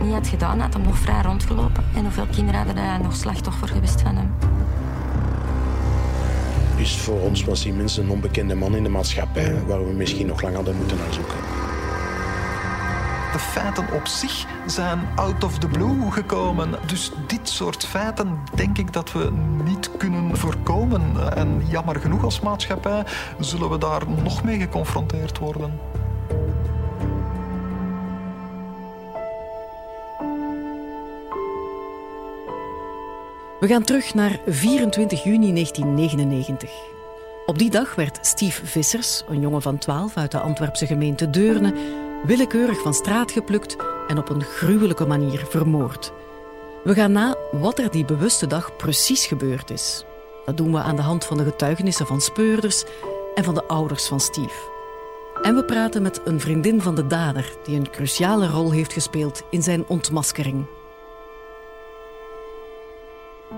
het niet had gedaan, had hem nog vrij rondgelopen. En hoeveel kinderen hadden daar nog slachtoffer geweest van hem. Dus voor ons was hij minstens een onbekende man in de maatschappij, waar we misschien nog lang hadden moeten naar zoeken. De feiten op zich zijn out of the blue gekomen. Dus dit soort feiten denk ik dat we niet kunnen voorkomen. En jammer genoeg als maatschappij zullen we daar nog mee geconfronteerd worden. We gaan terug naar 24 juni 1999. Op die dag werd Steve Vissers, een jongen van 12 uit de Antwerpse gemeente Deurne, willekeurig van straat geplukt en op een gruwelijke manier vermoord. We gaan na wat er die bewuste dag precies gebeurd is. Dat doen we aan de hand van de getuigenissen van speurders en van de ouders van Steve. En we praten met een vriendin van de dader die een cruciale rol heeft gespeeld in zijn ontmaskering.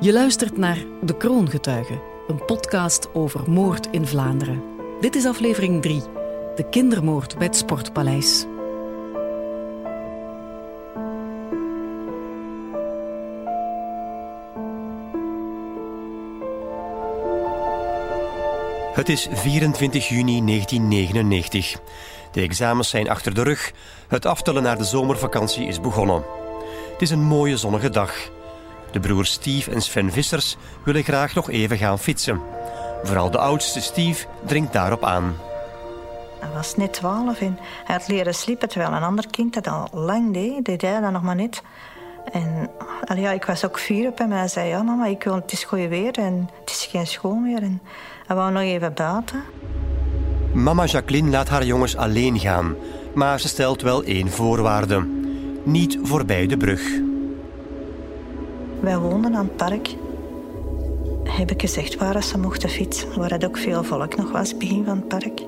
Je luistert naar De Kroongetuigen, een podcast over moord in Vlaanderen. Dit is aflevering 3, de kindermoord bij het Sportpaleis. Het is 24 juni 1999. De examens zijn achter de rug. Het aftellen naar de zomervakantie is begonnen. Het is een mooie zonnige dag. De broers Steve en Sven Vissers willen graag nog even gaan fietsen. Vooral de oudste Steve dringt daarop aan. Hij was net twaalf en hij had leren sliepen, terwijl een ander kind dat al lang deed. Deed hij dat nog maar net. En ja, ik was ook fier op hem en hij zei... Ja, mama, ik wil, het is goeie weer en het is geen school meer. En hij wou nog even buiten. Mama Jacqueline laat haar jongens alleen gaan. Maar ze stelt wel één voorwaarde. Niet voorbij de brug. Wij woonden aan het park. Heb ik gezegd waar ze mochten fietsen. Waar het ook veel volk nog was, begin van het park.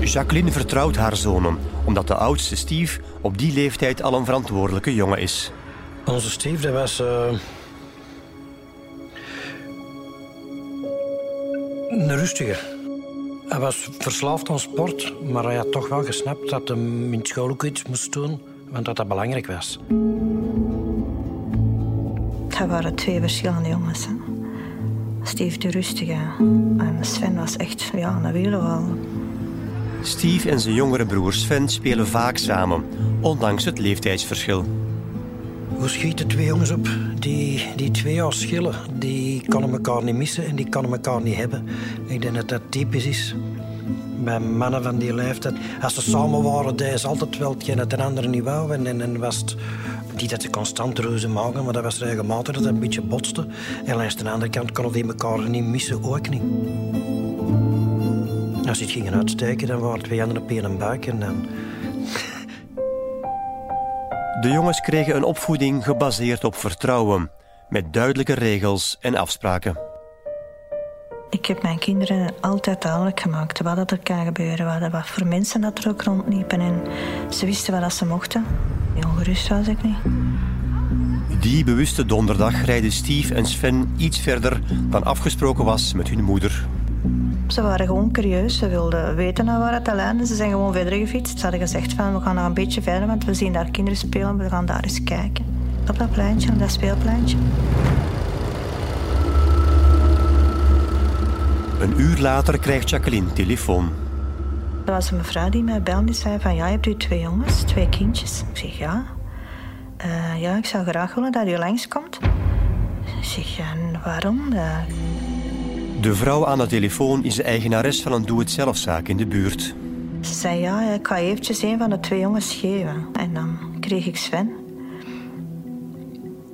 Jacqueline vertrouwt haar zonen, omdat de oudste Steve op die leeftijd al een verantwoordelijke jongen is. Onze Steve, dat was... Uh... Een rustiger. Hij was verslaafd aan sport, maar hij had toch wel gesnapt dat hij in school ook iets moest doen, want dat dat belangrijk was. Het waren twee verschillende jongens. Hè. Steve de rustige en Sven was echt ja, een wielenwal. Steve en zijn jongere broer Sven spelen vaak samen, ondanks het leeftijdsverschil. Hoe schieten twee jongens op? Die, die twee jaar schillen, die kunnen elkaar niet missen en die kunnen elkaar niet hebben. Ik denk dat dat typisch is bij mannen van die leeftijd. Als ze samen waren, deden ze altijd wel hetgeen dat de andere niet wou. En, en, was niet dat ze constant reuze maken, maar dat was regelmatig dat het een beetje botste. En langs de andere kant konden die elkaar niet missen, ook niet. Als ze het gingen uitsteken, dan waren twee handen op één buik en. De jongens kregen een opvoeding gebaseerd op vertrouwen, met duidelijke regels en afspraken. Ik heb mijn kinderen altijd duidelijk gemaakt wat er kan gebeuren, wat voor mensen dat er ook rondliepen. En ze wisten wat ze mochten. Ongerust was ik niet. Die bewuste donderdag rijden Steve en Sven iets verder dan afgesproken was met hun moeder. Ze waren gewoon curieus. Ze wilden weten naar waar het leidde. Ze zijn gewoon verder gefietst. Ze hadden gezegd van we gaan nog een beetje verder, want we zien daar kinderen spelen. We gaan daar eens kijken. Op dat pleintje, op dat speelpleintje. Een uur later krijgt Jacqueline telefoon. Er was een mevrouw die mij belde en zei van... Ja, hebt u twee jongens, twee kindjes? Ik zeg ja. Uh, ja, ik zou graag willen dat u langskomt. Ik zeg, ja, waarom? Uh... De vrouw aan de telefoon is de eigenares van een doe-het-zelfzaak in de buurt. Ze zei, ja, ik ga eventjes een van de twee jongens geven. En dan kreeg ik Sven.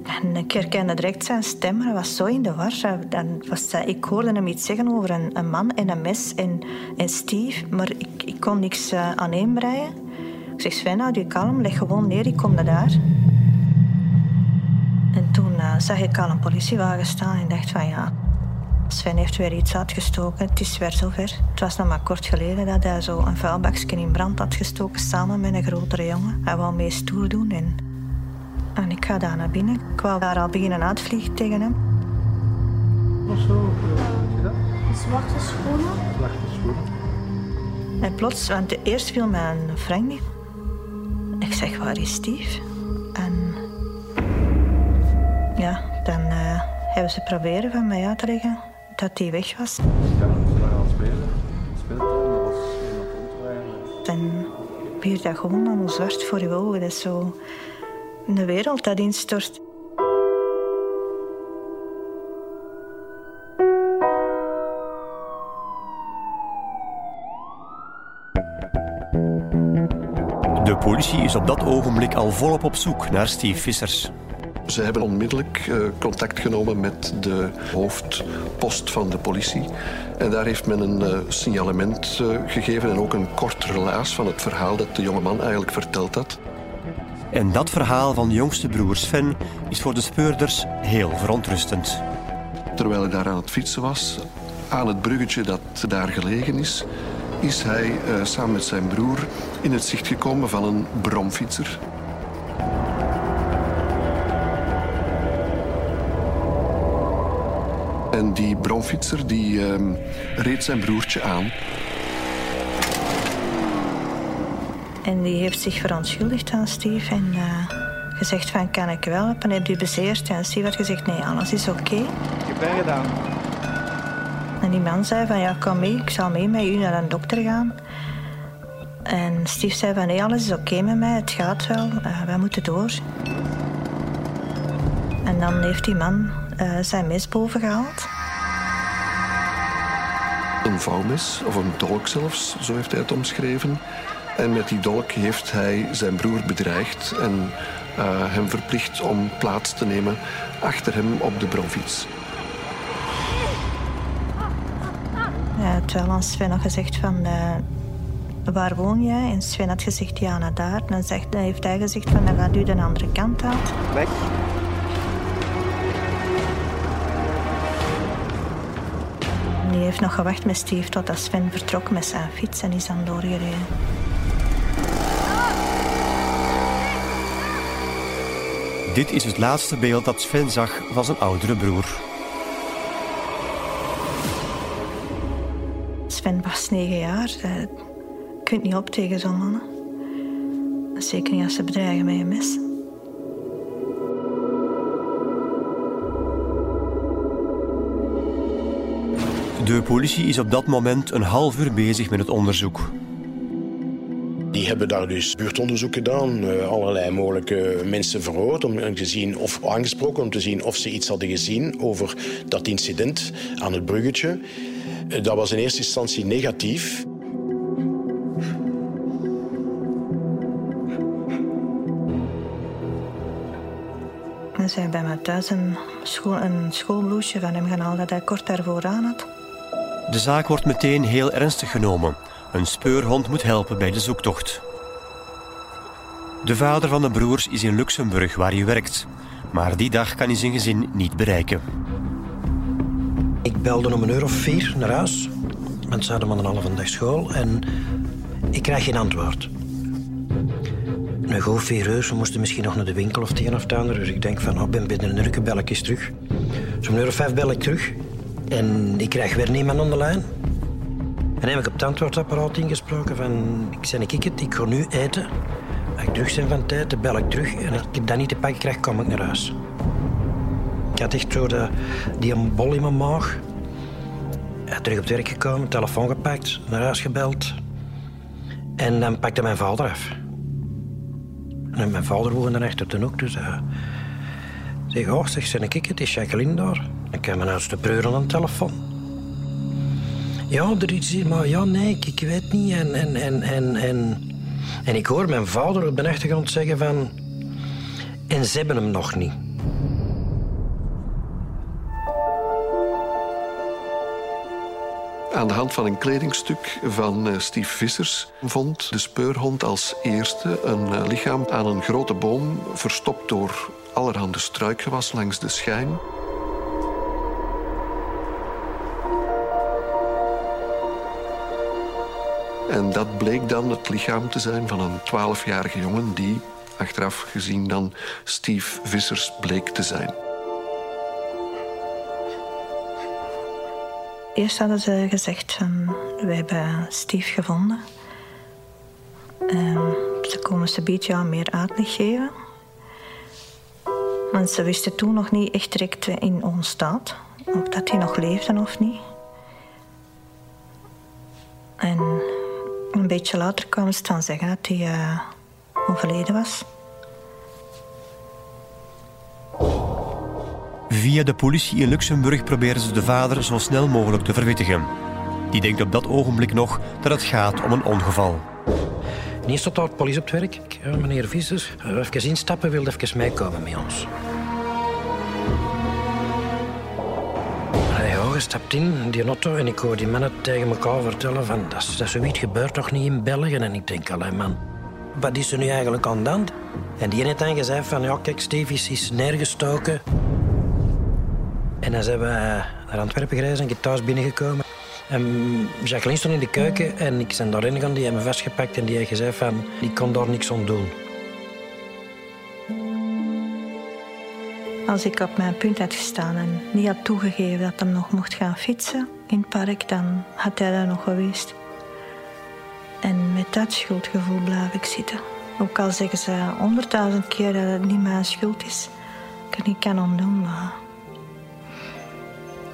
En ik herkende direct zijn stem, maar hij was zo in de war. Dan was, ik hoorde hem iets zeggen over een, een man en een mes en, en Steve, maar ik, ik kon niks uh, aan breien. Ik zeg, Sven, houd je kalm, leg gewoon neer, ik kom naar daar. En toen uh, zag ik al een politiewagen staan en dacht van ja, Sven heeft weer iets uitgestoken. Het is weer zover. Het was nog maar kort geleden dat hij zo een vuilbakje in brand had gestoken samen met een grotere jongen. Hij wou mee stoer doen en en ik ga daar naar binnen. Ik wou daar al beginnen uitvliegen tegen hem. Of zo, dat? Zwarte schoenen. Zwarte schoenen. En plots, want de eerste viel mijn Frank niet. Ik zeg, waar is Steve? En ja, dan uh, hebben ze proberen van mij uit te leggen dat hij weg was. Ja, aan het spelen. Was En bier dat gewoon allemaal zwart voor je ogen. Dat is zo een wereld dat instort. De politie is op dat ogenblik al volop op zoek naar Steve Vissers. Ze hebben onmiddellijk uh, contact genomen met de hoofdpost van de politie. En daar heeft men een uh, signalement uh, gegeven en ook een kort relaas van het verhaal dat de jongeman eigenlijk verteld had. En dat verhaal van de jongste broer Sven is voor de speurders heel verontrustend. Terwijl hij daar aan het fietsen was, aan het bruggetje dat daar gelegen is, is hij samen met zijn broer in het zicht gekomen van een bromfietser. En die bromfietser die uh, reed zijn broertje aan. En die heeft zich verontschuldigd aan Steve en uh, gezegd van kan ik wel helpen? Heb je bezeerd? En Steve had gezegd nee, alles is oké. Okay. Ik heb gedaan. En die man zei van ja, kom mee, ik zal mee met u naar een dokter gaan. En Steve zei van nee, alles is oké okay met mij, het gaat wel, uh, wij moeten door. En dan heeft die man zijn mes boven gehaald. Een vouwmes, of een dolk zelfs, zo heeft hij het omschreven. En met die dolk heeft hij zijn broer bedreigd en uh, hem verplicht om plaats te nemen achter hem op de bromfiets. Ja, terwijl aan Sven had gezegd van... Uh, waar woon jij? En Sven had gezegd, ja, naar daar. Dan, zegt, heeft hij gezegd van, dan gaat u de andere kant uit. Weg. Die heeft nog gewacht met Steve totdat Sven vertrok met zijn fiets en is dan doorgereden. Dit is het laatste beeld dat Sven zag van zijn oudere broer. Sven was negen jaar. Je kunt niet op tegen zo'n mannen. Zeker niet als ze bedreigen met een mes. De politie is op dat moment een half uur bezig met het onderzoek. Die hebben daar dus buurtonderzoek gedaan, eh, allerlei mogelijke mensen verhoord om te zien of aangesproken om te zien of ze iets hadden gezien over dat incident aan het bruggetje. Eh, dat was in eerste instantie negatief. Ze zijn bij mij thuis een, school, een schoolbloesje van hem gaan halen dat hij kort daarvoor aan had. De zaak wordt meteen heel ernstig genomen. Een speurhond moet helpen bij de zoektocht. De vader van de broers is in Luxemburg, waar hij werkt. Maar die dag kan hij zijn gezin niet bereiken. Ik belde om een uur of vier naar huis. Want ze hadden maar een halve dag school. En ik krijg geen antwoord. Een goed vier uur, moesten misschien nog naar de winkel of het een of. Dus ik denk van, oh, ben binnen een uur, bel ik eens terug. Zo'n uur of vijf bel ik terug. En ik krijg weer niemand aan de lijn. En heb ik op het antwoordapparaat ingesproken van... Ik zei, ik het, ik ga nu eten. Als ik terug ben van tijd, dan bel ik terug. En als ik dat niet te pakken krijg, kom ik naar huis. Ik had echt zo de, die bol in mijn maag. Terug op het werk gekomen, telefoon gepakt, naar huis gebeld. En dan pakte mijn vader af. En mijn vader woonde achter de hoek, dus... Uh, zeg, oh, zeg, zijn ik het, is Jacqueline daar. Ik heb mijn oudste broer aan de telefoon. Ja, er is maar ja, nee, ik, ik weet niet. En, en, en, en, en, en ik hoor mijn vader op de achtergrond zeggen van... En ze hebben hem nog niet. Aan de hand van een kledingstuk van eh, Steve Vissers vond de speurhond als eerste een eh, lichaam aan een grote boom, verstopt door allerhande struikgewas langs de schijn. En dat bleek dan het lichaam te zijn van een 12-jarige jongen die achteraf gezien dan Steve Vissers bleek te zijn. Eerst hadden ze gezegd van, we hebben Steve gevonden. Um, ze komen ze beetje meer uitleg geven. Want ze wisten toen nog niet echt direct in ons staat. Of dat hij nog leefde of niet. En een beetje later kwamen ze dan zeggen dat hij uh, overleden was. Via de politie in Luxemburg proberen ze de vader zo snel mogelijk te verwittigen. Die denkt op dat ogenblik nog dat het gaat om een ongeval. Niet tot de politie op het werk. Ja, meneer Vissers, even instappen, wilde even meekomen met ons. Ja, stapt in die auto en ik hoor die mannen tegen elkaar vertellen van dat, dat zoiets gebeurt toch niet in België? En ik denk, alleen man, wat is er nu eigenlijk aan de? En die heeft dan gezegd van, ja kijk, Steve is neergestoken. En dan zijn we naar Antwerpen gereisd en ik thuis binnengekomen. En Jacqueline stond in de keuken en ik ben daarin gegaan. Die hebben me vastgepakt en die heeft gezegd van... Ik kon daar niks aan doen. Als ik op mijn punt had gestaan en niet had toegegeven dat hij nog mocht gaan fietsen in het park, dan had hij daar nog geweest. En met dat schuldgevoel blijf ik zitten. Ook al zeggen ze honderdduizend keer dat het niet mijn schuld is, ik niet kan ontdoen, maar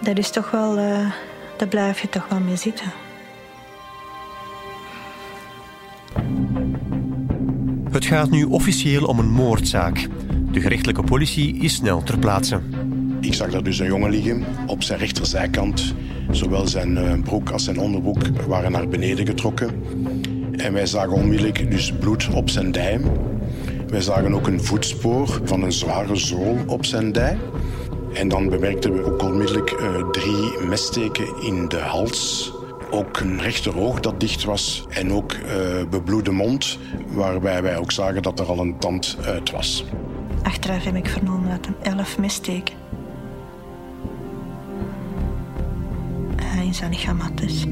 dat is toch wel, uh, daar blijf je toch wel mee zitten. Het gaat nu officieel om een moordzaak. De gerechtelijke politie is snel ter plaatse. Ik zag daar dus een jongen liggen op zijn rechterzijkant. Zowel zijn eh, broek als zijn onderbroek waren naar beneden getrokken. En wij zagen onmiddellijk dus bloed op zijn dij. Wij zagen ook een voetspoor van een zware zool op zijn dij. En dan bemerkten we ook onmiddellijk uh, drie messteken in de hals. Ook een rechteroog dat dicht was en ook uh, bebloede mond, waarbij wij ook zagen dat er al een tand uit was. Achteraf heb ik vernomen dat er elf messteken in zijn lichaam had. Dus.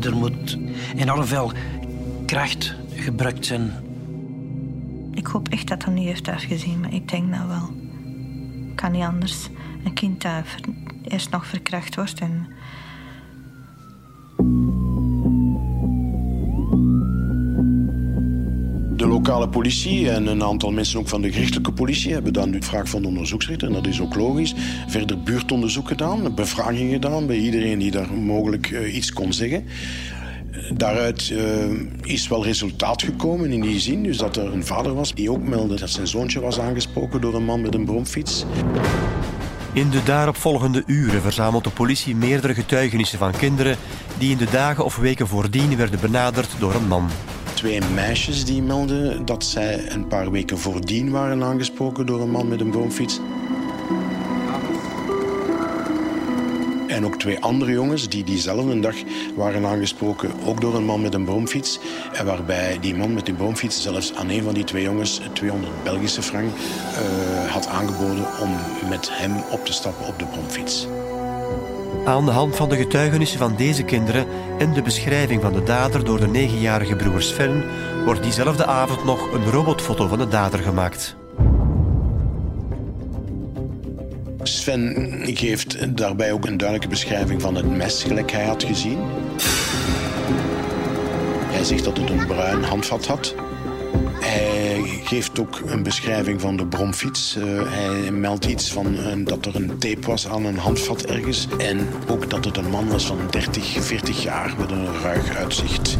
Er moet enorm veel kracht gebruikt zijn. Ik hoop echt dat hij niet heeft afgezien, maar ik denk nou wel kan niet anders. Een kind dat eerst nog verkracht wordt en... lokale politie en een aantal mensen ook van de gerichtelijke politie hebben dan nu vraag van de. En dat is ook logisch. Verder buurtonderzoek gedaan, bevraging gedaan bij iedereen die daar mogelijk uh, iets kon zeggen. Daaruit uh, is wel resultaat gekomen in die zin. Dus dat er een vader was die ook meldde dat zijn zoontje was aangesproken door een man met een bromfiets. In de daaropvolgende uren verzamelt de politie meerdere getuigenissen van kinderen die in de dagen of weken voordien werden benaderd door een man. Twee meisjes die melden dat zij een paar weken voordien waren aangesproken door een man met een bromfiets. En ook twee andere jongens die diezelfde dag waren aangesproken, ook door een man met een bromfiets. En waarbij die man met die bromfiets zelfs aan een van die twee jongens 200 Belgische frank uh, had aangeboden om met hem op te stappen op de bromfiets. Aan de hand van de getuigenissen van deze kinderen en de beschrijving van de dader door de negenjarige broer Sven wordt diezelfde avond nog een robotfoto van de dader gemaakt. Sven geeft daarbij ook een duidelijke beschrijving van het mes, gelijk hij had gezien. Hij zegt dat het een bruin handvat had. Geeft ook een beschrijving van de bromfiets. Uh, hij meldt iets van uh, dat er een tape was aan een handvat ergens. En ook dat het een man was van 30, 40 jaar met een ruig uitzicht.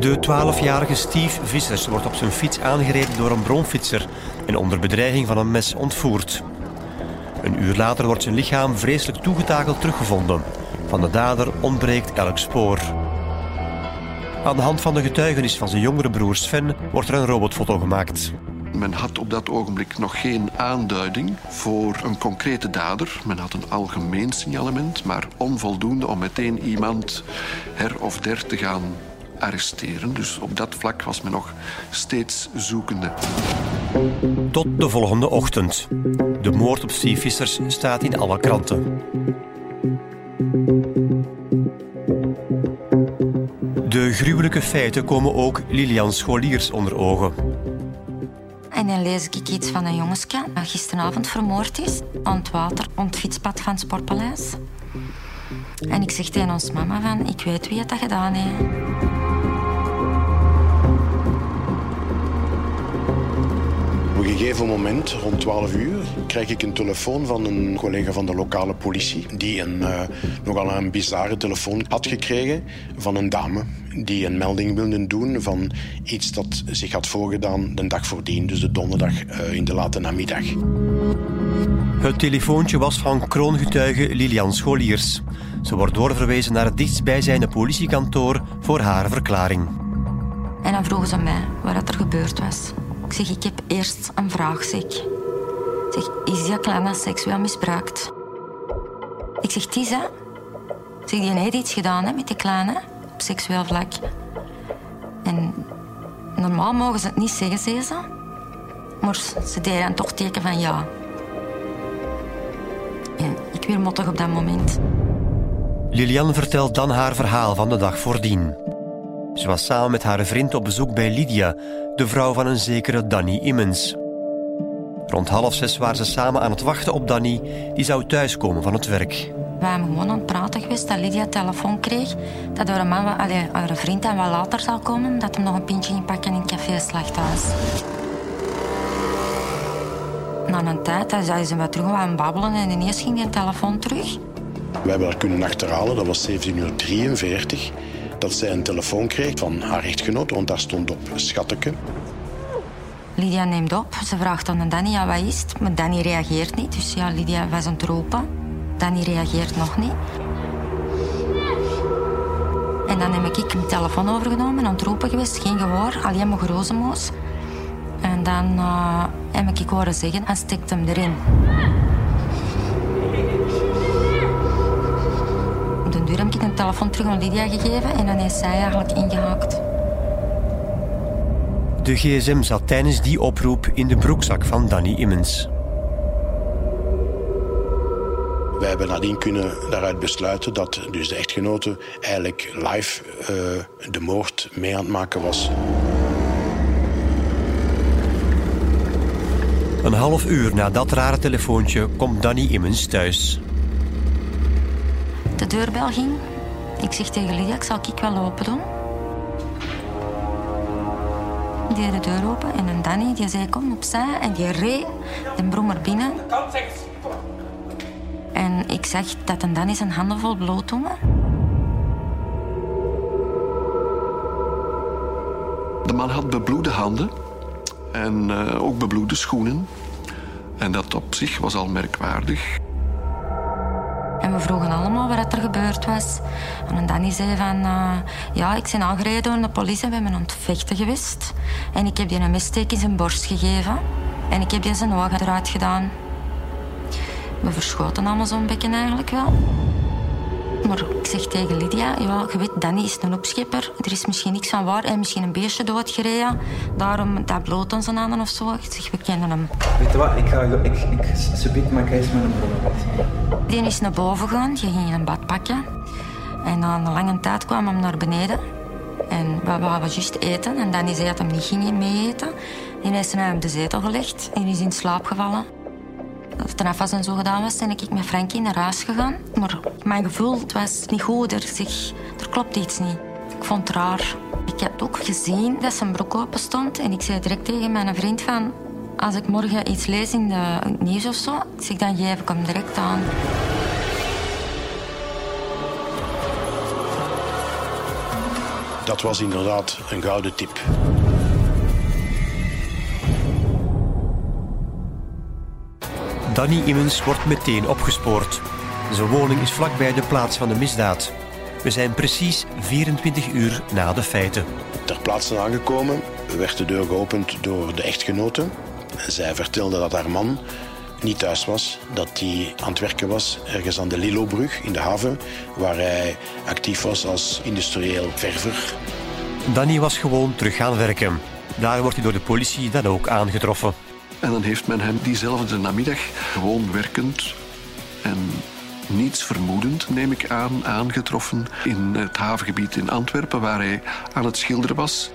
De 12-jarige Steve Vissers wordt op zijn fiets aangereden door een bromfietser en onder bedreiging van een mes ontvoerd. Een uur later wordt zijn lichaam vreselijk toegetakeld teruggevonden. Van de dader ontbreekt elk spoor. Aan de hand van de getuigenis van zijn jongere broer Sven wordt er een robotfoto gemaakt. Men had op dat ogenblik nog geen aanduiding voor een concrete dader. Men had een algemeen signalement, maar onvoldoende om meteen iemand her of der te gaan arresteren. Dus op dat vlak was men nog steeds zoekende. Tot de volgende ochtend. De moord op Steve Vissers staat in alle kranten. De gruwelijke feiten komen ook Lilian Scholiers onder ogen. En dan lees ik iets van een jongensje dat gisteravond vermoord is. Aan het water, aan het fietspad van het Sportpaleis. En ik zeg tegen ons mama van, ik weet wie het dat gedaan heeft. Op een gegeven moment, rond 12 uur, krijg ik een telefoon van een collega van de lokale politie. Die een, uh, nogal een bizarre telefoon had gekregen van een dame. Die een melding wilde doen van iets dat zich had voorgedaan de dag voordien. Dus de donderdag uh, in de late namiddag. Het telefoontje was van kroongetuige Lilian Scholiers. Ze wordt doorverwezen naar het dichtstbijzijnde politiekantoor voor haar verklaring. En dan vroegen ze mij wat er gebeurd was. Ik zeg, ik heb eerst een vraag, zeg. Ik zeg, is die kleine seksueel misbruikt? Ik zeg. Ik zeg, die heeft iets gedaan hè, met die kleine, op seksueel vlak. En normaal mogen ze het niet zeggen, zei ze. Maar ze deden toch teken van ja. Ik weer mottig op dat moment. Lilian vertelt dan haar verhaal van de dag voordien. Ze was samen met haar vriend op bezoek bij Lydia, de vrouw van een zekere Danny Immens. Rond half zes waren ze samen aan het wachten op Danny, die zou thuiskomen van het werk. We waren gewoon aan het praten geweest dat Lydia telefoon kreeg. Dat haar, man, allee, haar vriend dan wel later zal komen. Dat hem nog een pintje ging pakken in het café Slachthuis. Na een tijd zijn ze wat terug aan babbelen en ineens ging die telefoon terug. We hebben haar kunnen achterhalen, dat was 17.43 uur dat zij een telefoon kreeg van haar echtgenoot, want daar stond op schatteke. Lydia neemt op. Ze vraagt aan Danny, ja, wat is het? Maar Danny reageert niet. Dus ja, Lydia was aan het roepen. Danny reageert nog niet. En dan heb ik mijn telefoon overgenomen en aan het roepen geweest. Geen gehoor, alleen maar grozemoes. En dan uh, heb ik horen zeggen en stikt hem erin. Op de deur heb ik een telefoon terug aan Lydia gegeven en dan is zij eigenlijk ingehaakt. De gsm zat tijdens die oproep in de broekzak van Danny Immens. Wij hebben nadien kunnen daaruit besluiten dat dus de echtgenote eigenlijk live uh, de moord mee aan het maken was. Een half uur na dat rare telefoontje komt Danny Immens thuis. De deurbel ging. Ik zeg tegen Lydia, ik zal ik wel open doen. Die deed de deur open en een Danny die zei kom opzij en die reed de brommer binnen. En ik zag dat een Danny zijn handen vol bloed had. De man had bebloede handen en uh, ook bebloede schoenen. En dat op zich was al merkwaardig. En we vroegen allemaal wat er gebeurd was. En Danny zei van... Uh, ja, ik ben aangereden door de politie. We hebben aan het vechten geweest. En ik heb die een messteek in zijn borst gegeven. En ik heb die zijn ogen eruit gedaan. We verschoten allemaal zo'n bekken eigenlijk wel. Maar ik zeg tegen Lydia, ja, je weet, Danny is een opschipper. Er is misschien niks van waar. En misschien een beestje doodgereden. Daarom dat bloot aan zijn handen of zo. Ik zeg, we kennen hem. Weet je wat, ik ga... Ik, ik, ze biedt maar eens met een brood. Die is naar boven gegaan. Die ging een bad pakken. En na een lange tijd kwam hem naar beneden. En we waren juist eten. En Danny zei dat hij niet ging mee eten. En hij is naar op de zetel gelegd. En is in slaap gevallen het afwas en zo gedaan was, ben ik met Frankie naar huis gegaan. Maar mijn gevoel het was niet goed. Er, zich, er klopt iets niet. Ik vond het raar. Ik heb ook gezien dat zijn broek open stond. En ik zei direct tegen mijn vriend van... Als ik morgen iets lees in de nieuws of zo, zeg, dan geef ik hem direct aan. Dat was inderdaad een gouden tip. Danny Immens wordt meteen opgespoord. Zijn woning is vlakbij de plaats van de misdaad. We zijn precies 24 uur na de feiten. Ter plaatse aangekomen werd de deur geopend door de echtgenote. Zij vertelde dat haar man niet thuis was, dat hij aan het werken was ergens aan de Lillobrug in de haven, waar hij actief was als industrieel verver. Danny was gewoon terug gaan werken. Daar wordt hij door de politie dan ook aangetroffen. En dan heeft men hem diezelfde namiddag gewoon werkend en niets vermoedend, neem ik aan, aangetroffen in het havengebied in Antwerpen, waar hij aan het schilderen was.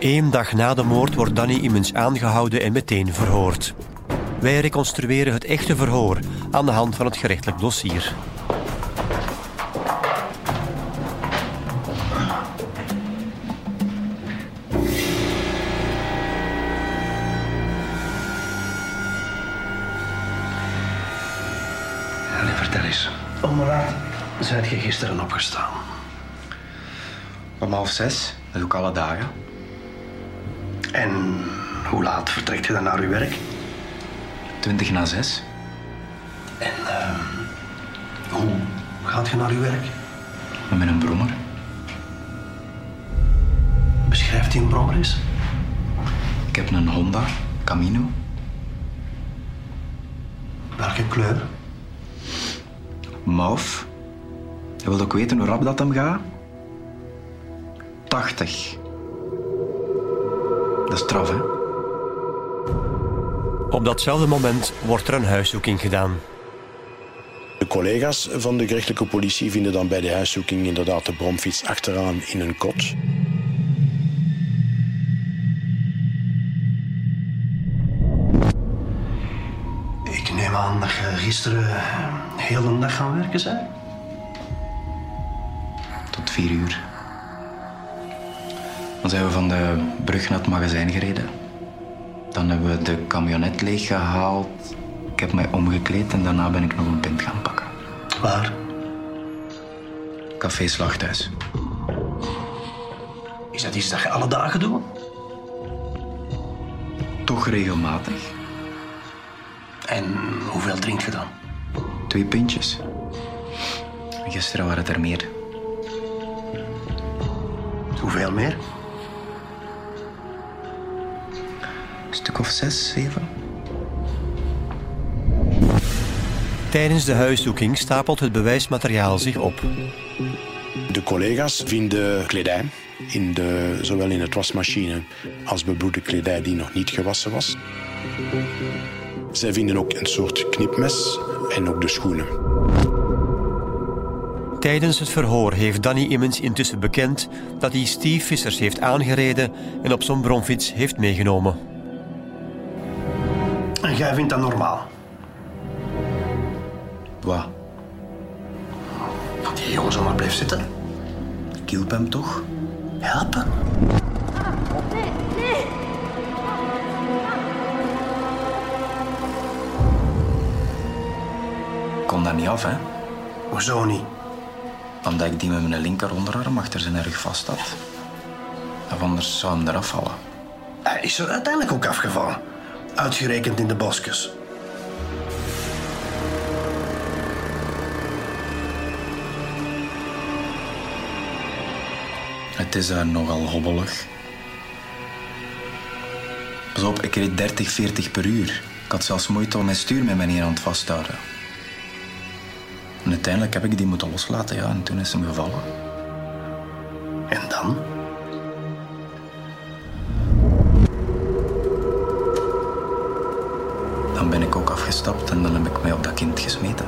Eén dag na de moord wordt Danny Immens aangehouden en meteen verhoord. Wij reconstrueren het echte verhoor aan de hand van het gerechtelijk dossier. Wat zijt je gisteren opgestaan? Om half zes, dat doe ik alle dagen. En hoe laat vertrekt je dan naar je werk? Twintig na zes. En ehm, hoe gaat je naar je werk? Met een brommer. Beschrijft die een brommer eens? Ik heb een Honda Camino. Welke kleur? Mauve. Je wilt ook weten hoe rap dat hem gaat? 80. Dat is straf, hè? Op datzelfde moment wordt er een huiszoeking gedaan. De collega's van de gerechtelijke politie vinden dan bij de huiszoeking inderdaad de bromfiets achteraan in een kot. Ik neem aan dat je gisteren heel de dag gaan werken bent. Tot vier uur. Dan zijn we van de brug naar het magazijn gereden. Dan hebben we de camionet leeggehaald. Ik heb mij omgekleed en daarna ben ik nog een pint gaan pakken. Waar? Café Slachthuis. Is dat iets dat je alle dagen doet? Toch regelmatig. En hoeveel drink je dan? Twee pintjes. Gisteren waren het er meer. Hoeveel meer? Een stuk of zes, zeven. Tijdens de huiszoeking stapelt het bewijsmateriaal zich op. De collega's vinden kledij, in de, zowel in het wasmachine als bebloede kledij die nog niet gewassen was. Zij vinden ook een soort knipmes en ook de schoenen. Tijdens het verhoor heeft Danny Immens intussen bekend dat hij Steve Vissers heeft aangereden en op zo'n bromfiets heeft meegenomen. En jij vindt dat normaal? Wat? Dat die jongen zomaar blijft zitten? Ik hielp hem toch? Helpen? Dat niet af, hè? Hoezo niet? Omdat ik die met mijn linker onderarm achter zijn rug vast had. Of anders zou hem eraf vallen. Hij is er uiteindelijk ook afgevallen. Uitgerekend in de bosjes. Het is daar nogal hobbelig. Pas op, ik reed 30, 40 per uur. Ik had zelfs moeite om mijn stuur met mijn hand vast te houden. En uiteindelijk heb ik die moeten loslaten, ja, en toen is hem gevallen. En dan? Dan ben ik ook afgestapt en dan heb ik mij op dat kind gesmeten.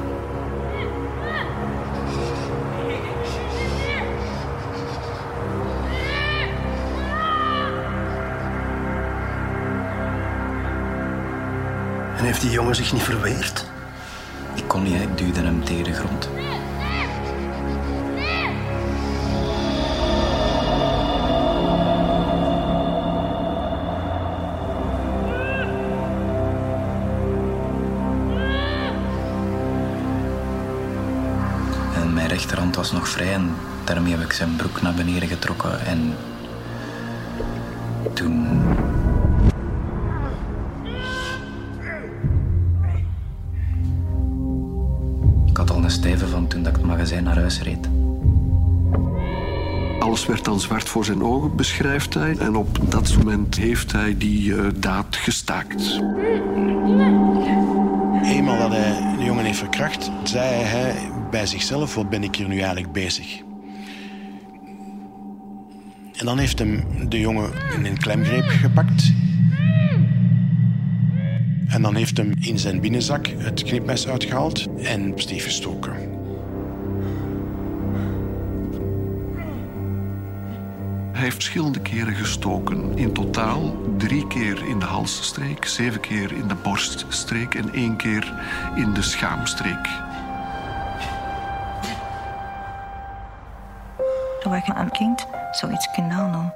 En heeft die jongen zich niet verweerd? Hè. ik duwde hem tegen de grond. En mijn rechterhand was nog vrij en daarmee heb ik zijn broek naar beneden getrokken en Zwart voor zijn ogen, beschrijft hij. En op dat moment heeft hij die eh, daad gestaakt. Eenmaal dat hij de jongen heeft verkracht, zei hij bij zichzelf: Wat ben ik hier nu eigenlijk bezig? En dan heeft hem de jongen in een klemgreep gepakt. En dan heeft hem in zijn binnenzak het knipmes uitgehaald en Steve gestoken. Hij heeft verschillende keren gestoken. In totaal drie keer in de halsstreek, zeven keer in de borststreek en één keer in de schaamstreek. Toen ik een kind zoiets kan doen,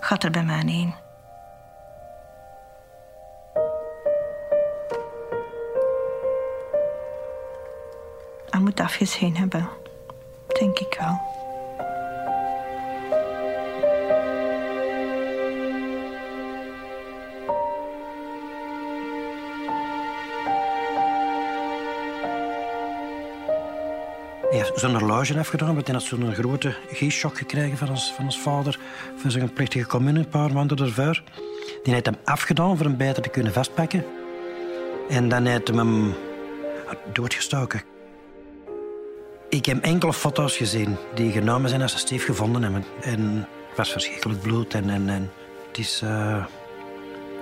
gaat er bij mij heen. Hij moet afgezien hebben, denk ik wel. Zijn horloge afgedaan, want hij had zo'n grote G-shock gekregen van ons, van ons vader voor zijn plechtige commune een paar maanden. Die heeft hem afgedaan voor hem beter te kunnen vastpakken. En dan heeft hij hem doodgestoken. Ik heb enkele foto's gezien die genomen zijn als ze Steve gevonden hebben. En het was verschrikkelijk bloed en, en, en het is uh,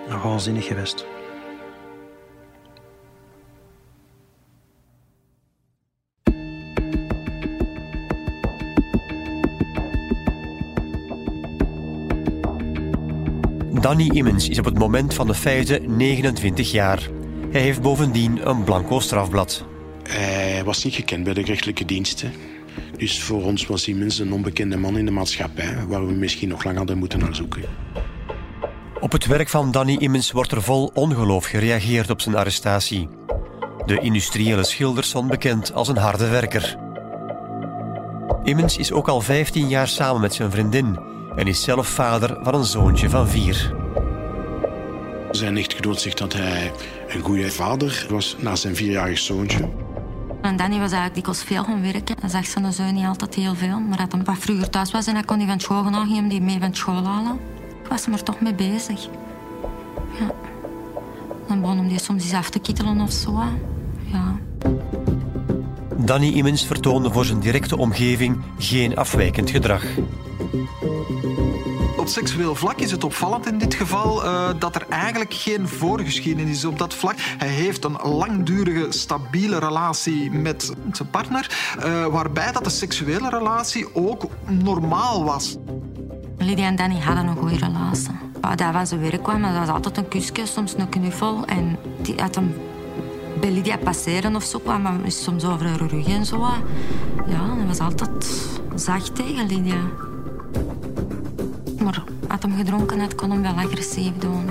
nog waanzinnig geweest. Danny Immens is op het moment van de feiten 29 jaar. Hij heeft bovendien een blanco strafblad. Hij was niet gekend bij de rechtelijke diensten. Dus voor ons was Immens een onbekende man in de maatschappij... waar we misschien nog lang hadden moeten naar zoeken. Op het werk van Danny Immens wordt er vol ongeloof gereageerd op zijn arrestatie. De industriële schilder stond bekend als een harde werker. Immens is ook al 15 jaar samen met zijn vriendin en is zelf vader van een zoontje van vier. Zijn echtgenoot zegt dat hij een goede vader was na zijn vierjarig zoontje. En Danny was eigenlijk dikwijls veel gaan werken. Hij zag zijn zoon niet altijd heel veel. Maar dat hij wat vroeger thuis was en hij kon die van school gaan hem die mee van school halen. Ik was er toch mee bezig. Ja. Dan begon hem die soms eens af te kittelen of zo. Ja. Danny Immens vertoonde voor zijn directe omgeving geen afwijkend gedrag. Op seksueel vlak is het opvallend in dit geval uh, dat er eigenlijk geen voorgeschiedenis is op dat vlak. Hij heeft een langdurige, stabiele relatie met zijn partner, uh, waarbij dat de seksuele relatie ook normaal was. Lydia en Danny hadden een goede relatie. Dat was zijn werk kwam, dat was altijd een kusje, soms een knuffel. En die had hem bij Lydia passeren of zo kwam, maar soms over haar rug en zo. Ja, dat was altijd zacht tegen Lydia. Hem gedronken had, kon hem wel agressief doen.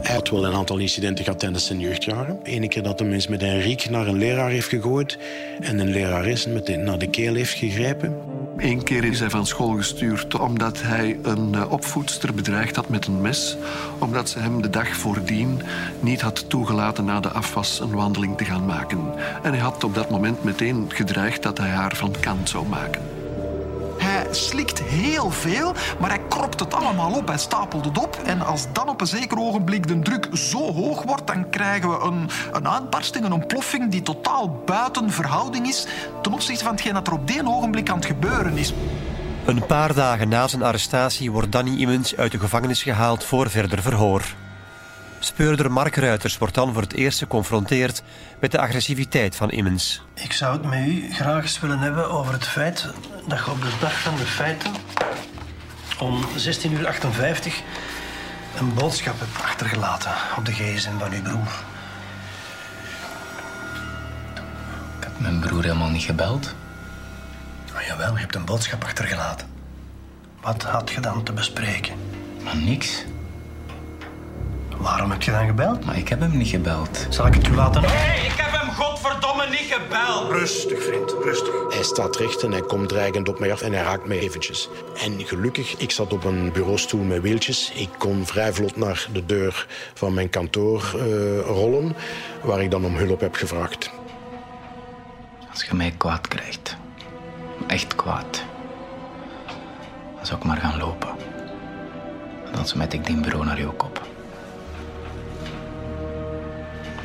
Hij had wel een aantal incidenten gehad tijdens zijn jeugdjaren. Eén keer dat hij eens met een riek naar een leraar heeft gegooid en een lerares met naar de keel heeft gegrepen. Eén keer is hij van school gestuurd omdat hij een eh, opvoedster bedreigd had met een mes. Omdat ze hem de dag voordien niet had toegelaten na de afwas een wandeling te gaan maken. En hij had op dat moment meteen gedreigd dat hij haar van kant zou maken. Hij slikt heel veel, maar hij kropt het allemaal op. Hij stapelt het op. En als dan op een zeker ogenblik de druk zo hoog wordt, dan krijgen we een, een uitbarsting, een ontploffing die totaal buiten verhouding is ten opzichte van hetgeen dat er op die ogenblik aan het gebeuren is. Een paar dagen na zijn arrestatie wordt Danny Immens uit de gevangenis gehaald voor verder verhoor. Speurder Mark Ruiters wordt dan voor het eerst geconfronteerd met de agressiviteit van Immens. Ik zou het met u graag eens willen hebben over het feit dat je op de dag van de feiten om 16.58 uur een boodschap hebt achtergelaten op de gsm van uw broer. Ik heb mijn broer helemaal niet gebeld. Oh, jawel, je hebt een boodschap achtergelaten. Wat had je dan te bespreken? Maar niks. Waarom heb je dan gebeld? Maar ik heb hem niet gebeld. Zal ik het u laten... Hé, hey, ik heb hem godverdomme niet gebeld. Rustig, vriend, rustig. Hij staat recht en hij komt dreigend op mij af en hij raakt mij eventjes. En gelukkig, ik zat op een bureaustoel met wieltjes. Ik kon vrij vlot naar de deur van mijn kantoor uh, rollen, waar ik dan om hulp heb gevraagd. Als je mij kwaad krijgt, echt kwaad, dan zou ik maar gaan lopen. Dan smijt ik die bureau naar jouw kop.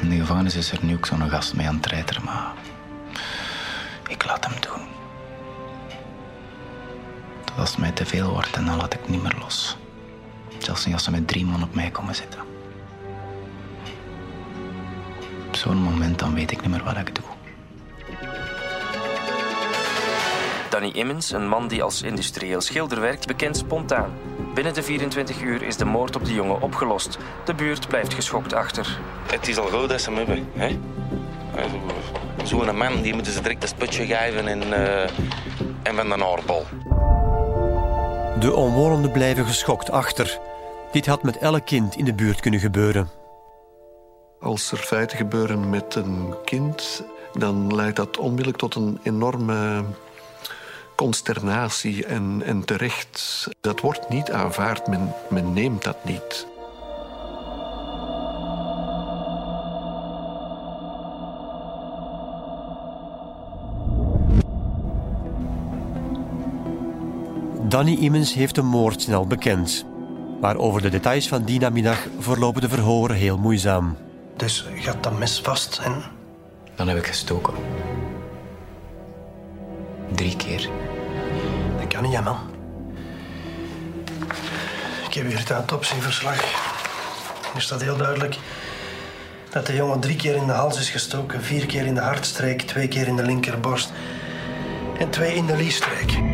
In de gevangenis is er nu ook zo'n gast mee aan het treiteren, maar ik laat hem doen. Dat als het mij te veel wordt, dan laat ik niet meer los. Zelfs niet als ze met drie man op mij komen zitten. Op zo'n moment dan weet ik niet meer wat ik doe. Danny Immens, een man die als industrieel schilder werkt, bekent spontaan. Binnen de 24 uur is de moord op de jongen opgelost. De buurt blijft geschokt achter. Het is al goed dat ze hem hebben. Hè? Zo'n man die moeten ze direct een sputje geven en, uh, en van de aardbol. De omwonenden blijven geschokt achter. Dit had met elk kind in de buurt kunnen gebeuren. Als er feiten gebeuren met een kind, dan leidt dat onmiddellijk tot een enorme consternatie en, en terecht. Dat wordt niet aanvaard, men, men neemt dat niet. Danny Immens heeft de moord snel bekend. Maar over de details van die namiddag verlopen de verhoren heel moeizaam. Dus had dat mes vast en... Dan heb ik gestoken. Drie keer. Niet, man. Ik heb hier het autopsieverslag. Er staat heel duidelijk dat de jongen drie keer in de hals is gestoken, vier keer in de hartstreek, twee keer in de linkerborst en twee in de liesstreek.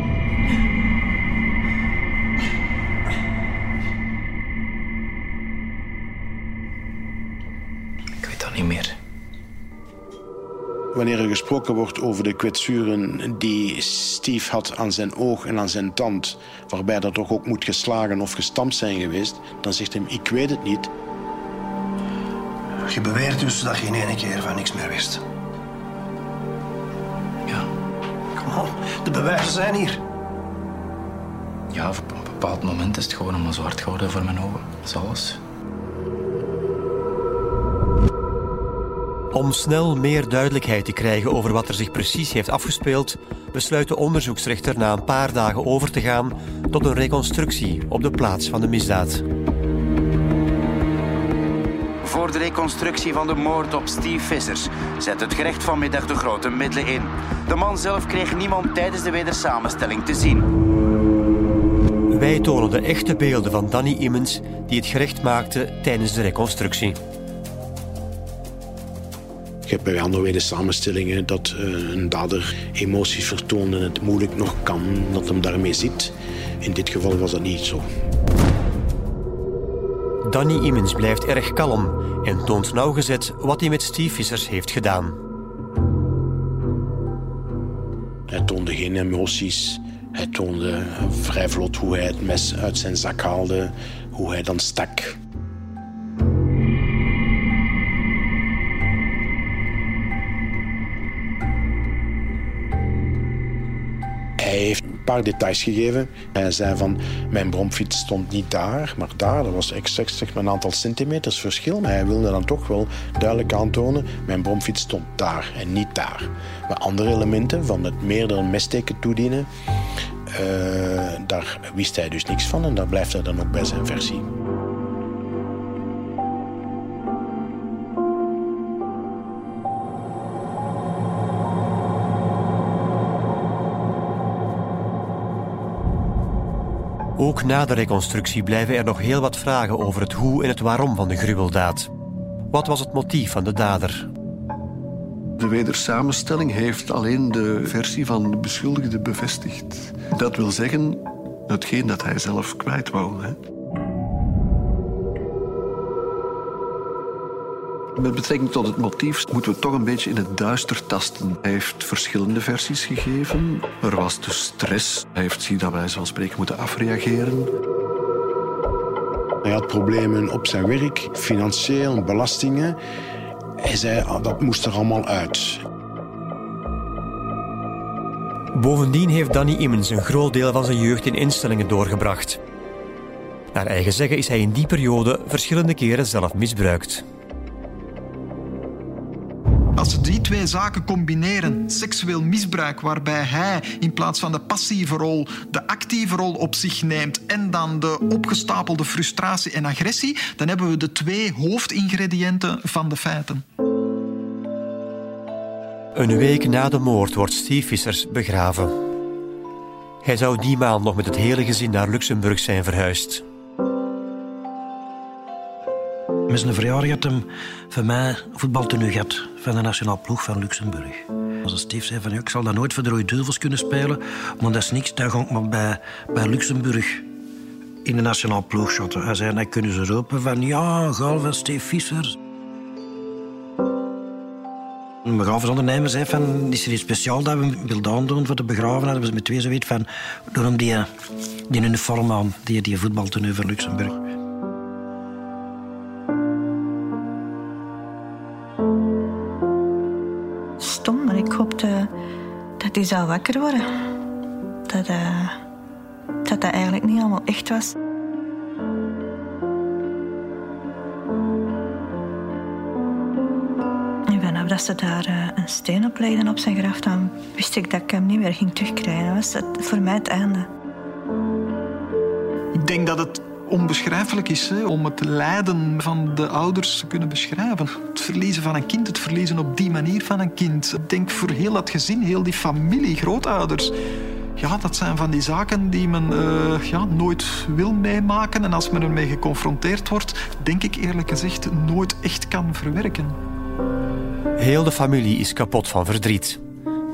Wanneer er gesproken wordt over de kwetsuren die Steve had aan zijn oog en aan zijn tand, waarbij dat toch ook moet geslagen of gestampt zijn geweest, dan zegt hij: Ik weet het niet. Je beweert dus dat je in één keer van niks meer wist. Ja. Kom on, de bewijzen zijn hier. Ja, op een bepaald moment is het gewoon allemaal zwart geworden voor mijn ogen. Dat is alles. Om snel meer duidelijkheid te krijgen over wat er zich precies heeft afgespeeld, besluit de onderzoeksrechter na een paar dagen over te gaan tot een reconstructie op de plaats van de misdaad. Voor de reconstructie van de moord op Steve Vissers zet het gerecht vanmiddag de grote middelen in. De man zelf kreeg niemand tijdens de wedersamenstelling te zien. Wij tonen de echte beelden van Danny Immens die het gerecht maakte tijdens de reconstructie. Je hebt bij andere wedersamenstellingen dat uh, een dader emoties vertoont en het moeilijk nog kan dat hem daarmee zit. In dit geval was dat niet zo. Danny Immens blijft erg kalm en toont nauwgezet wat hij met Steve Vissers heeft gedaan. Hij toonde geen emoties. Hij toonde vrij vlot hoe hij het mes uit zijn zak haalde, hoe hij dan stak. Paar details gegeven. Hij zei van, mijn bromfiets stond niet daar, maar daar. Er was exact zeg maar, een aantal centimeters verschil. Maar hij wilde dan toch wel duidelijk aantonen, mijn bromfiets stond daar en niet daar. Maar andere elementen van het meerdere messteken toedienen, uh, daar wist hij dus niks van. En daar blijft hij dan ook bij zijn versie. Ook na de reconstructie blijven er nog heel wat vragen over het hoe en het waarom van de gruweldaad. Wat was het motief van de dader? De wedersamenstelling heeft alleen de versie van de beschuldigde bevestigd. Dat wil zeggen, hetgeen dat hij zelf kwijt wou. Hè. Met betrekking tot het motief moeten we toch een beetje in het duister tasten. Hij heeft verschillende versies gegeven. Er was dus stress. Hij heeft zich dat wij van spreken moeten afreageren. Hij had problemen op zijn werk, financieel, belastingen. Hij zei ah, dat moest er allemaal uit. Bovendien heeft Danny Immens een groot deel van zijn jeugd in instellingen doorgebracht. Naar eigen zeggen is hij in die periode verschillende keren zelf misbruikt. Als die twee zaken combineren, seksueel misbruik waarbij hij in plaats van de passieve rol de actieve rol op zich neemt en dan de opgestapelde frustratie en agressie, dan hebben we de twee hoofdingrediënten van de feiten. Een week na de moord wordt Steve Vissers begraven. Hij zou die maand nog met het hele gezin naar Luxemburg zijn verhuisd. Met zijn verjaardag had hem voor mij voetbaltenue van de nationale ploeg van Luxemburg. Als Steve zei van ja, ik zal dat nooit voor de Rode Duivels kunnen spelen, maar dat is niks, dan ga ik maar bij, bij Luxemburg in de nationale ploeg shotten. Hij zei, dan kunnen ze roepen van ja, van Steve Visser. Een begrafenisondernemer zei van, is er iets speciaals dat we wilden aandoen voor de begraven? Hadden we met twee zoiets van, doe hem die, die uniform aan, die, die voetbaltenue voor Luxemburg. Hij zou wakker worden. Dat, uh, dat dat eigenlijk niet allemaal echt was. En vanaf dat ze daar uh, een steen op legden op zijn graf, dan wist ik dat ik hem niet meer ging terugkrijgen. Dat was het, voor mij het einde. Ik denk dat het onbeschrijfelijk is om het lijden van de ouders te kunnen beschrijven. Het verliezen van een kind, het verliezen op die manier van een kind. Denk voor heel dat gezin, heel die familie, grootouders. Ja, dat zijn van die zaken die men uh, ja, nooit wil meemaken. En als men ermee geconfronteerd wordt, denk ik eerlijk gezegd nooit echt kan verwerken. Heel de familie is kapot van verdriet.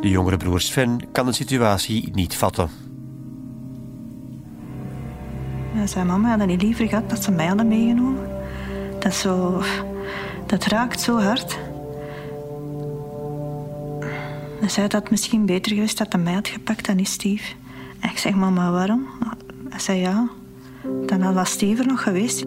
De jongere broer Sven kan de situatie niet vatten. Ja, zijn mama had niet liever gehad dat ze mij hadden meegenomen. Dat, zo, dat raakt zo hard. Zei dat misschien beter geweest dat hij mij had gepakt dan is Steve. En ik zeg, mama, waarom? Hij zei ja, dan was Steve er nog geweest.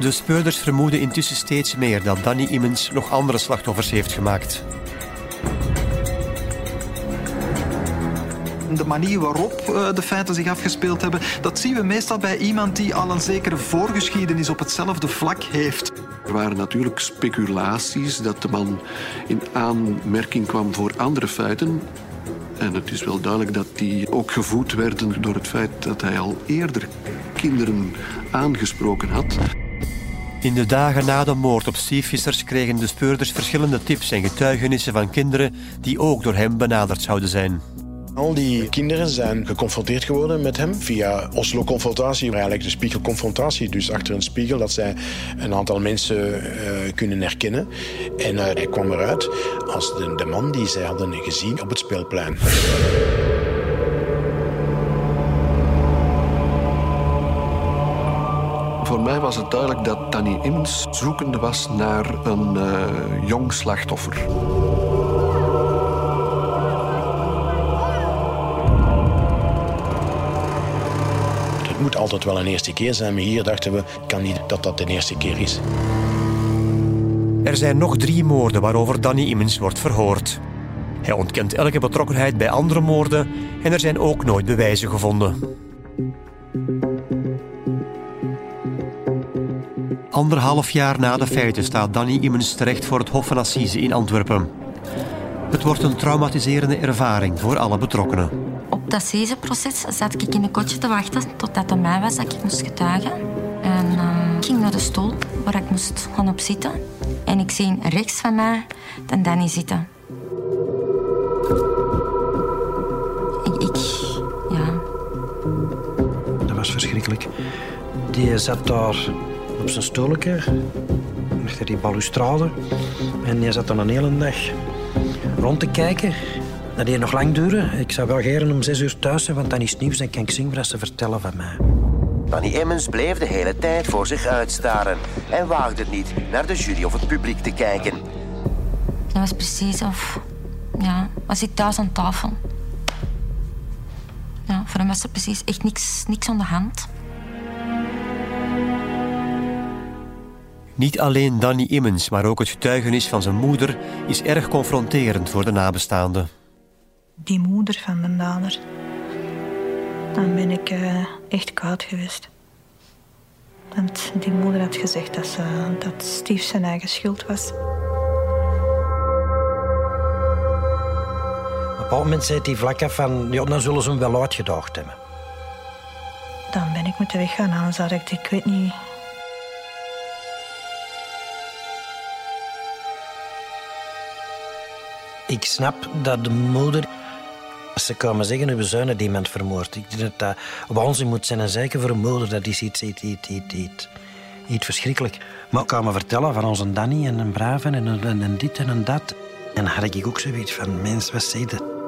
De speurders vermoeden intussen steeds meer dat Danny Immens nog andere slachtoffers heeft gemaakt. De manier waarop de feiten zich afgespeeld hebben, dat zien we meestal bij iemand die al een zekere voorgeschiedenis op hetzelfde vlak heeft. Er waren natuurlijk speculaties dat de man in aanmerking kwam voor andere feiten. En het is wel duidelijk dat die ook gevoed werden door het feit dat hij al eerder kinderen aangesproken had. In de dagen na de moord op Steve kregen de speurders verschillende tips en getuigenissen van kinderen die ook door hem benaderd zouden zijn. Al die kinderen zijn geconfronteerd geworden met hem via Oslo-confrontatie, eigenlijk de spiegelconfrontatie. Dus achter een spiegel dat zij een aantal mensen uh, kunnen herkennen. En uh, hij kwam eruit als de, de man die zij hadden gezien op het speelplein. Was het duidelijk dat Danny Immens zoekende was naar een uh, jong slachtoffer. Het moet altijd wel een eerste keer zijn, maar hier dachten we, kan niet dat dat de eerste keer is. Er zijn nog drie moorden waarover Danny Immens wordt verhoord. Hij ontkent elke betrokkenheid bij andere moorden en er zijn ook nooit bewijzen gevonden. Anderhalf jaar na de feiten staat Danny Immens terecht voor het Hof van Assise in Antwerpen. Het wordt een traumatiserende ervaring voor alle betrokkenen. Op dat Assise-proces zat ik in een kotje te wachten totdat het mij was dat ik moest getuigen. En uh, ik ging naar de stoel waar ik moest gaan op zitten. En ik zie rechts van mij de Danny zitten. Ik, ik, ja. Dat was verschrikkelijk. Die zat daar zijn stoeltje, achter die balustrade. En die zat dan een hele dag rond te kijken. Dat deed nog lang duren. Ik zou wel geren om zes uur thuis zijn, want dan is het nieuws en kan ik zien wat ze vertellen van mij. Danny Emmens bleef de hele tijd voor zich uitstaren en waagde het niet naar de jury of het publiek te kijken. Dat was precies of... Ja, was ik thuis aan tafel. Ja, voor hem was er precies echt niks, niks aan de hand. Niet alleen Danny Immens, maar ook het getuigenis van zijn moeder is erg confronterend voor de nabestaanden. Die moeder van de dader. Dan ben ik uh, echt koud geweest. Want die moeder had gezegd dat, ze, dat Steve zijn eigen schuld was. Op een bepaald moment zei die vlak af van... Ja, dan zullen ze hem wel uitgedaagd hebben. Dan ben ik moeten weggaan, anders had ik... Ik weet niet... Ik snap dat de moeder Ze komen zeggen, zoon heeft iemand vermoord. Ik denk dat dat waanzin moet zijn. En zeker voor een moeder, dat is iets, iets, iets, iets, iets, iets verschrikkelijk. Maar ik kan me vertellen van onze Danny en een brave en een, en een dit en een dat. En dan had ik ook zoiets van, mens, wat zie je?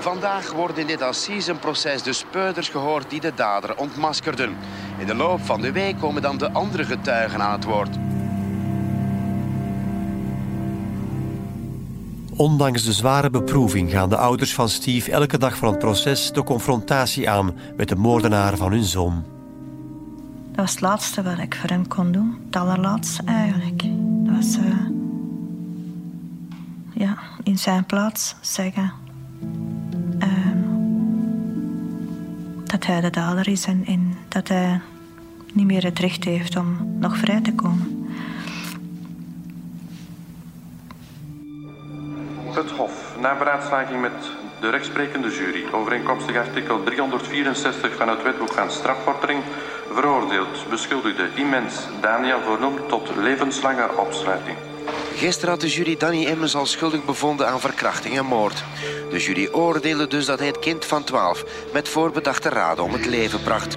Vandaag worden in dit assisenproces de speurders gehoord die de dader ontmaskerden. In de loop van de week komen dan de andere getuigen aan het woord. Ondanks de zware beproeving gaan de ouders van Steve elke dag van het proces de confrontatie aan met de moordenaar van hun zoon. Dat was het laatste wat ik voor hem kon doen. Het allerlaatste eigenlijk. Dat was uh, ja, in zijn plaats zeggen uh, dat hij de dader is en dat hij niet meer het recht heeft om nog vrij te komen. Het Hof, na beraadslaging met de rechtsprekende jury, overeenkomstig artikel 364 van het wetboek van strafvordering, veroordeeld beschuldigde immens Daniel Voornoem tot levenslange opsluiting. Gisteren had de jury Danny Immens al schuldig bevonden aan verkrachting en moord. De jury oordeelde dus dat hij het kind van 12 met voorbedachte raden om het leven bracht.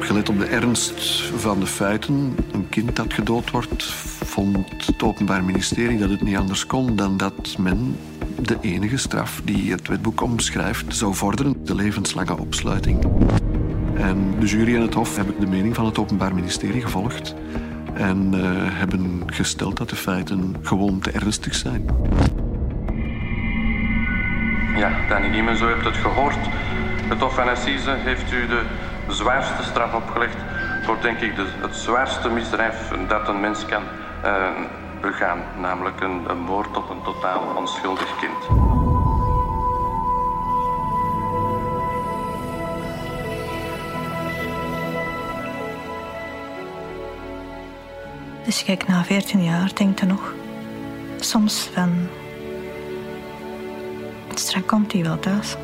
Gelet op de ernst van de feiten, een kind dat gedood wordt, vond het Openbaar Ministerie dat het niet anders kon dan dat men de enige straf die het wetboek omschrijft zou vorderen, de levenslange opsluiting. En de jury en het Hof hebben de mening van het Openbaar Ministerie gevolgd en uh, hebben gesteld dat de feiten gewoon te ernstig zijn. Ja, Danny Niemen, zo hebt het gehoord. Het Hof van Assise heeft u de zwaarste straf opgelegd voor, denk ik, de, het zwaarste misdrijf dat een mens kan uh, begaan. Namelijk een, een moord op een totaal onschuldig kind. Dus kijk, na 14 jaar denkt hij nog soms van... Straks komt hij wel thuis.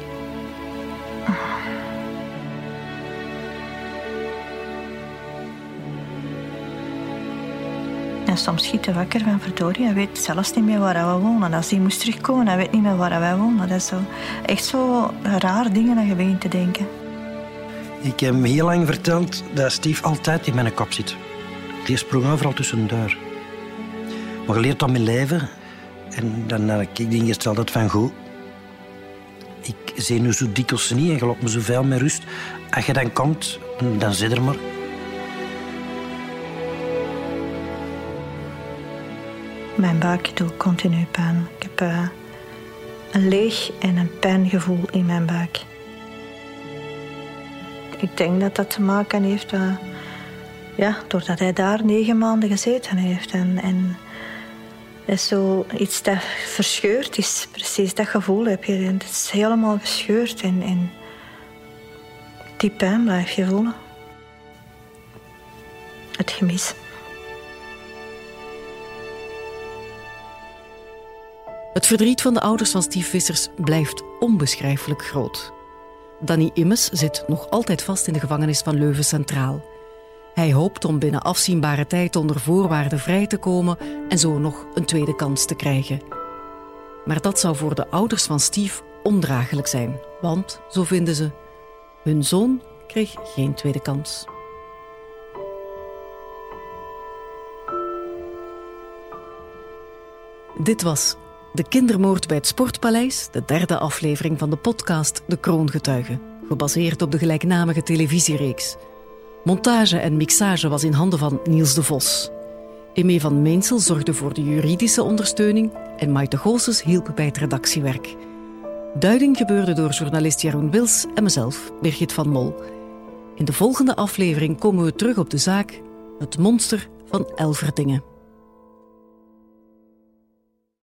Soms schiet hij wakker van verdorie. Hij weet zelfs niet meer waar we wonen. Als hij moest terugkomen, hij weet niet meer waar wij wonen. Dat is zo, echt zo raar dingen dat je begint te denken. Ik heb hem heel lang verteld dat Steve altijd in mijn kop zit. Die sprong overal tussendoor. Maar je leert dat met leven. En dan heb ik ingesteld van goed. Ik zie nu zo dikwijls niet en geloof me zoveel met rust. Als je dan komt, dan zit er maar. Mijn buik doet continu pijn. Ik heb uh, een leeg en een pijngevoel in mijn buik. Ik denk dat dat te maken heeft... Uh, ja, doordat hij daar negen maanden gezeten heeft. En, en is zo iets dat verscheurd is. Precies dat gevoel heb je. Het is helemaal gescheurd. En, en die pijn blijf je voelen. Het gemis. Het verdriet van de ouders van Steve Vissers blijft onbeschrijfelijk groot. Danny Immes zit nog altijd vast in de gevangenis van Leuven Centraal. Hij hoopt om binnen afzienbare tijd onder voorwaarden vrij te komen en zo nog een tweede kans te krijgen. Maar dat zou voor de ouders van Steve ondraaglijk zijn, want, zo vinden ze, hun zoon kreeg geen tweede kans. Dit was De Kindermoord bij het Sportpaleis, de derde aflevering van de podcast De Kroongetuigen, gebaseerd op de gelijknamige televisiereeks. Montage en mixage was in handen van Niels de Vos. Emme van Meensel zorgde voor de juridische ondersteuning en Maite Goossens hielp bij het redactiewerk. Duiding gebeurde door journalist Jeroen Wils en mezelf, Birgit van Mol. In de volgende aflevering komen we terug op de zaak Het monster van Elverdingen.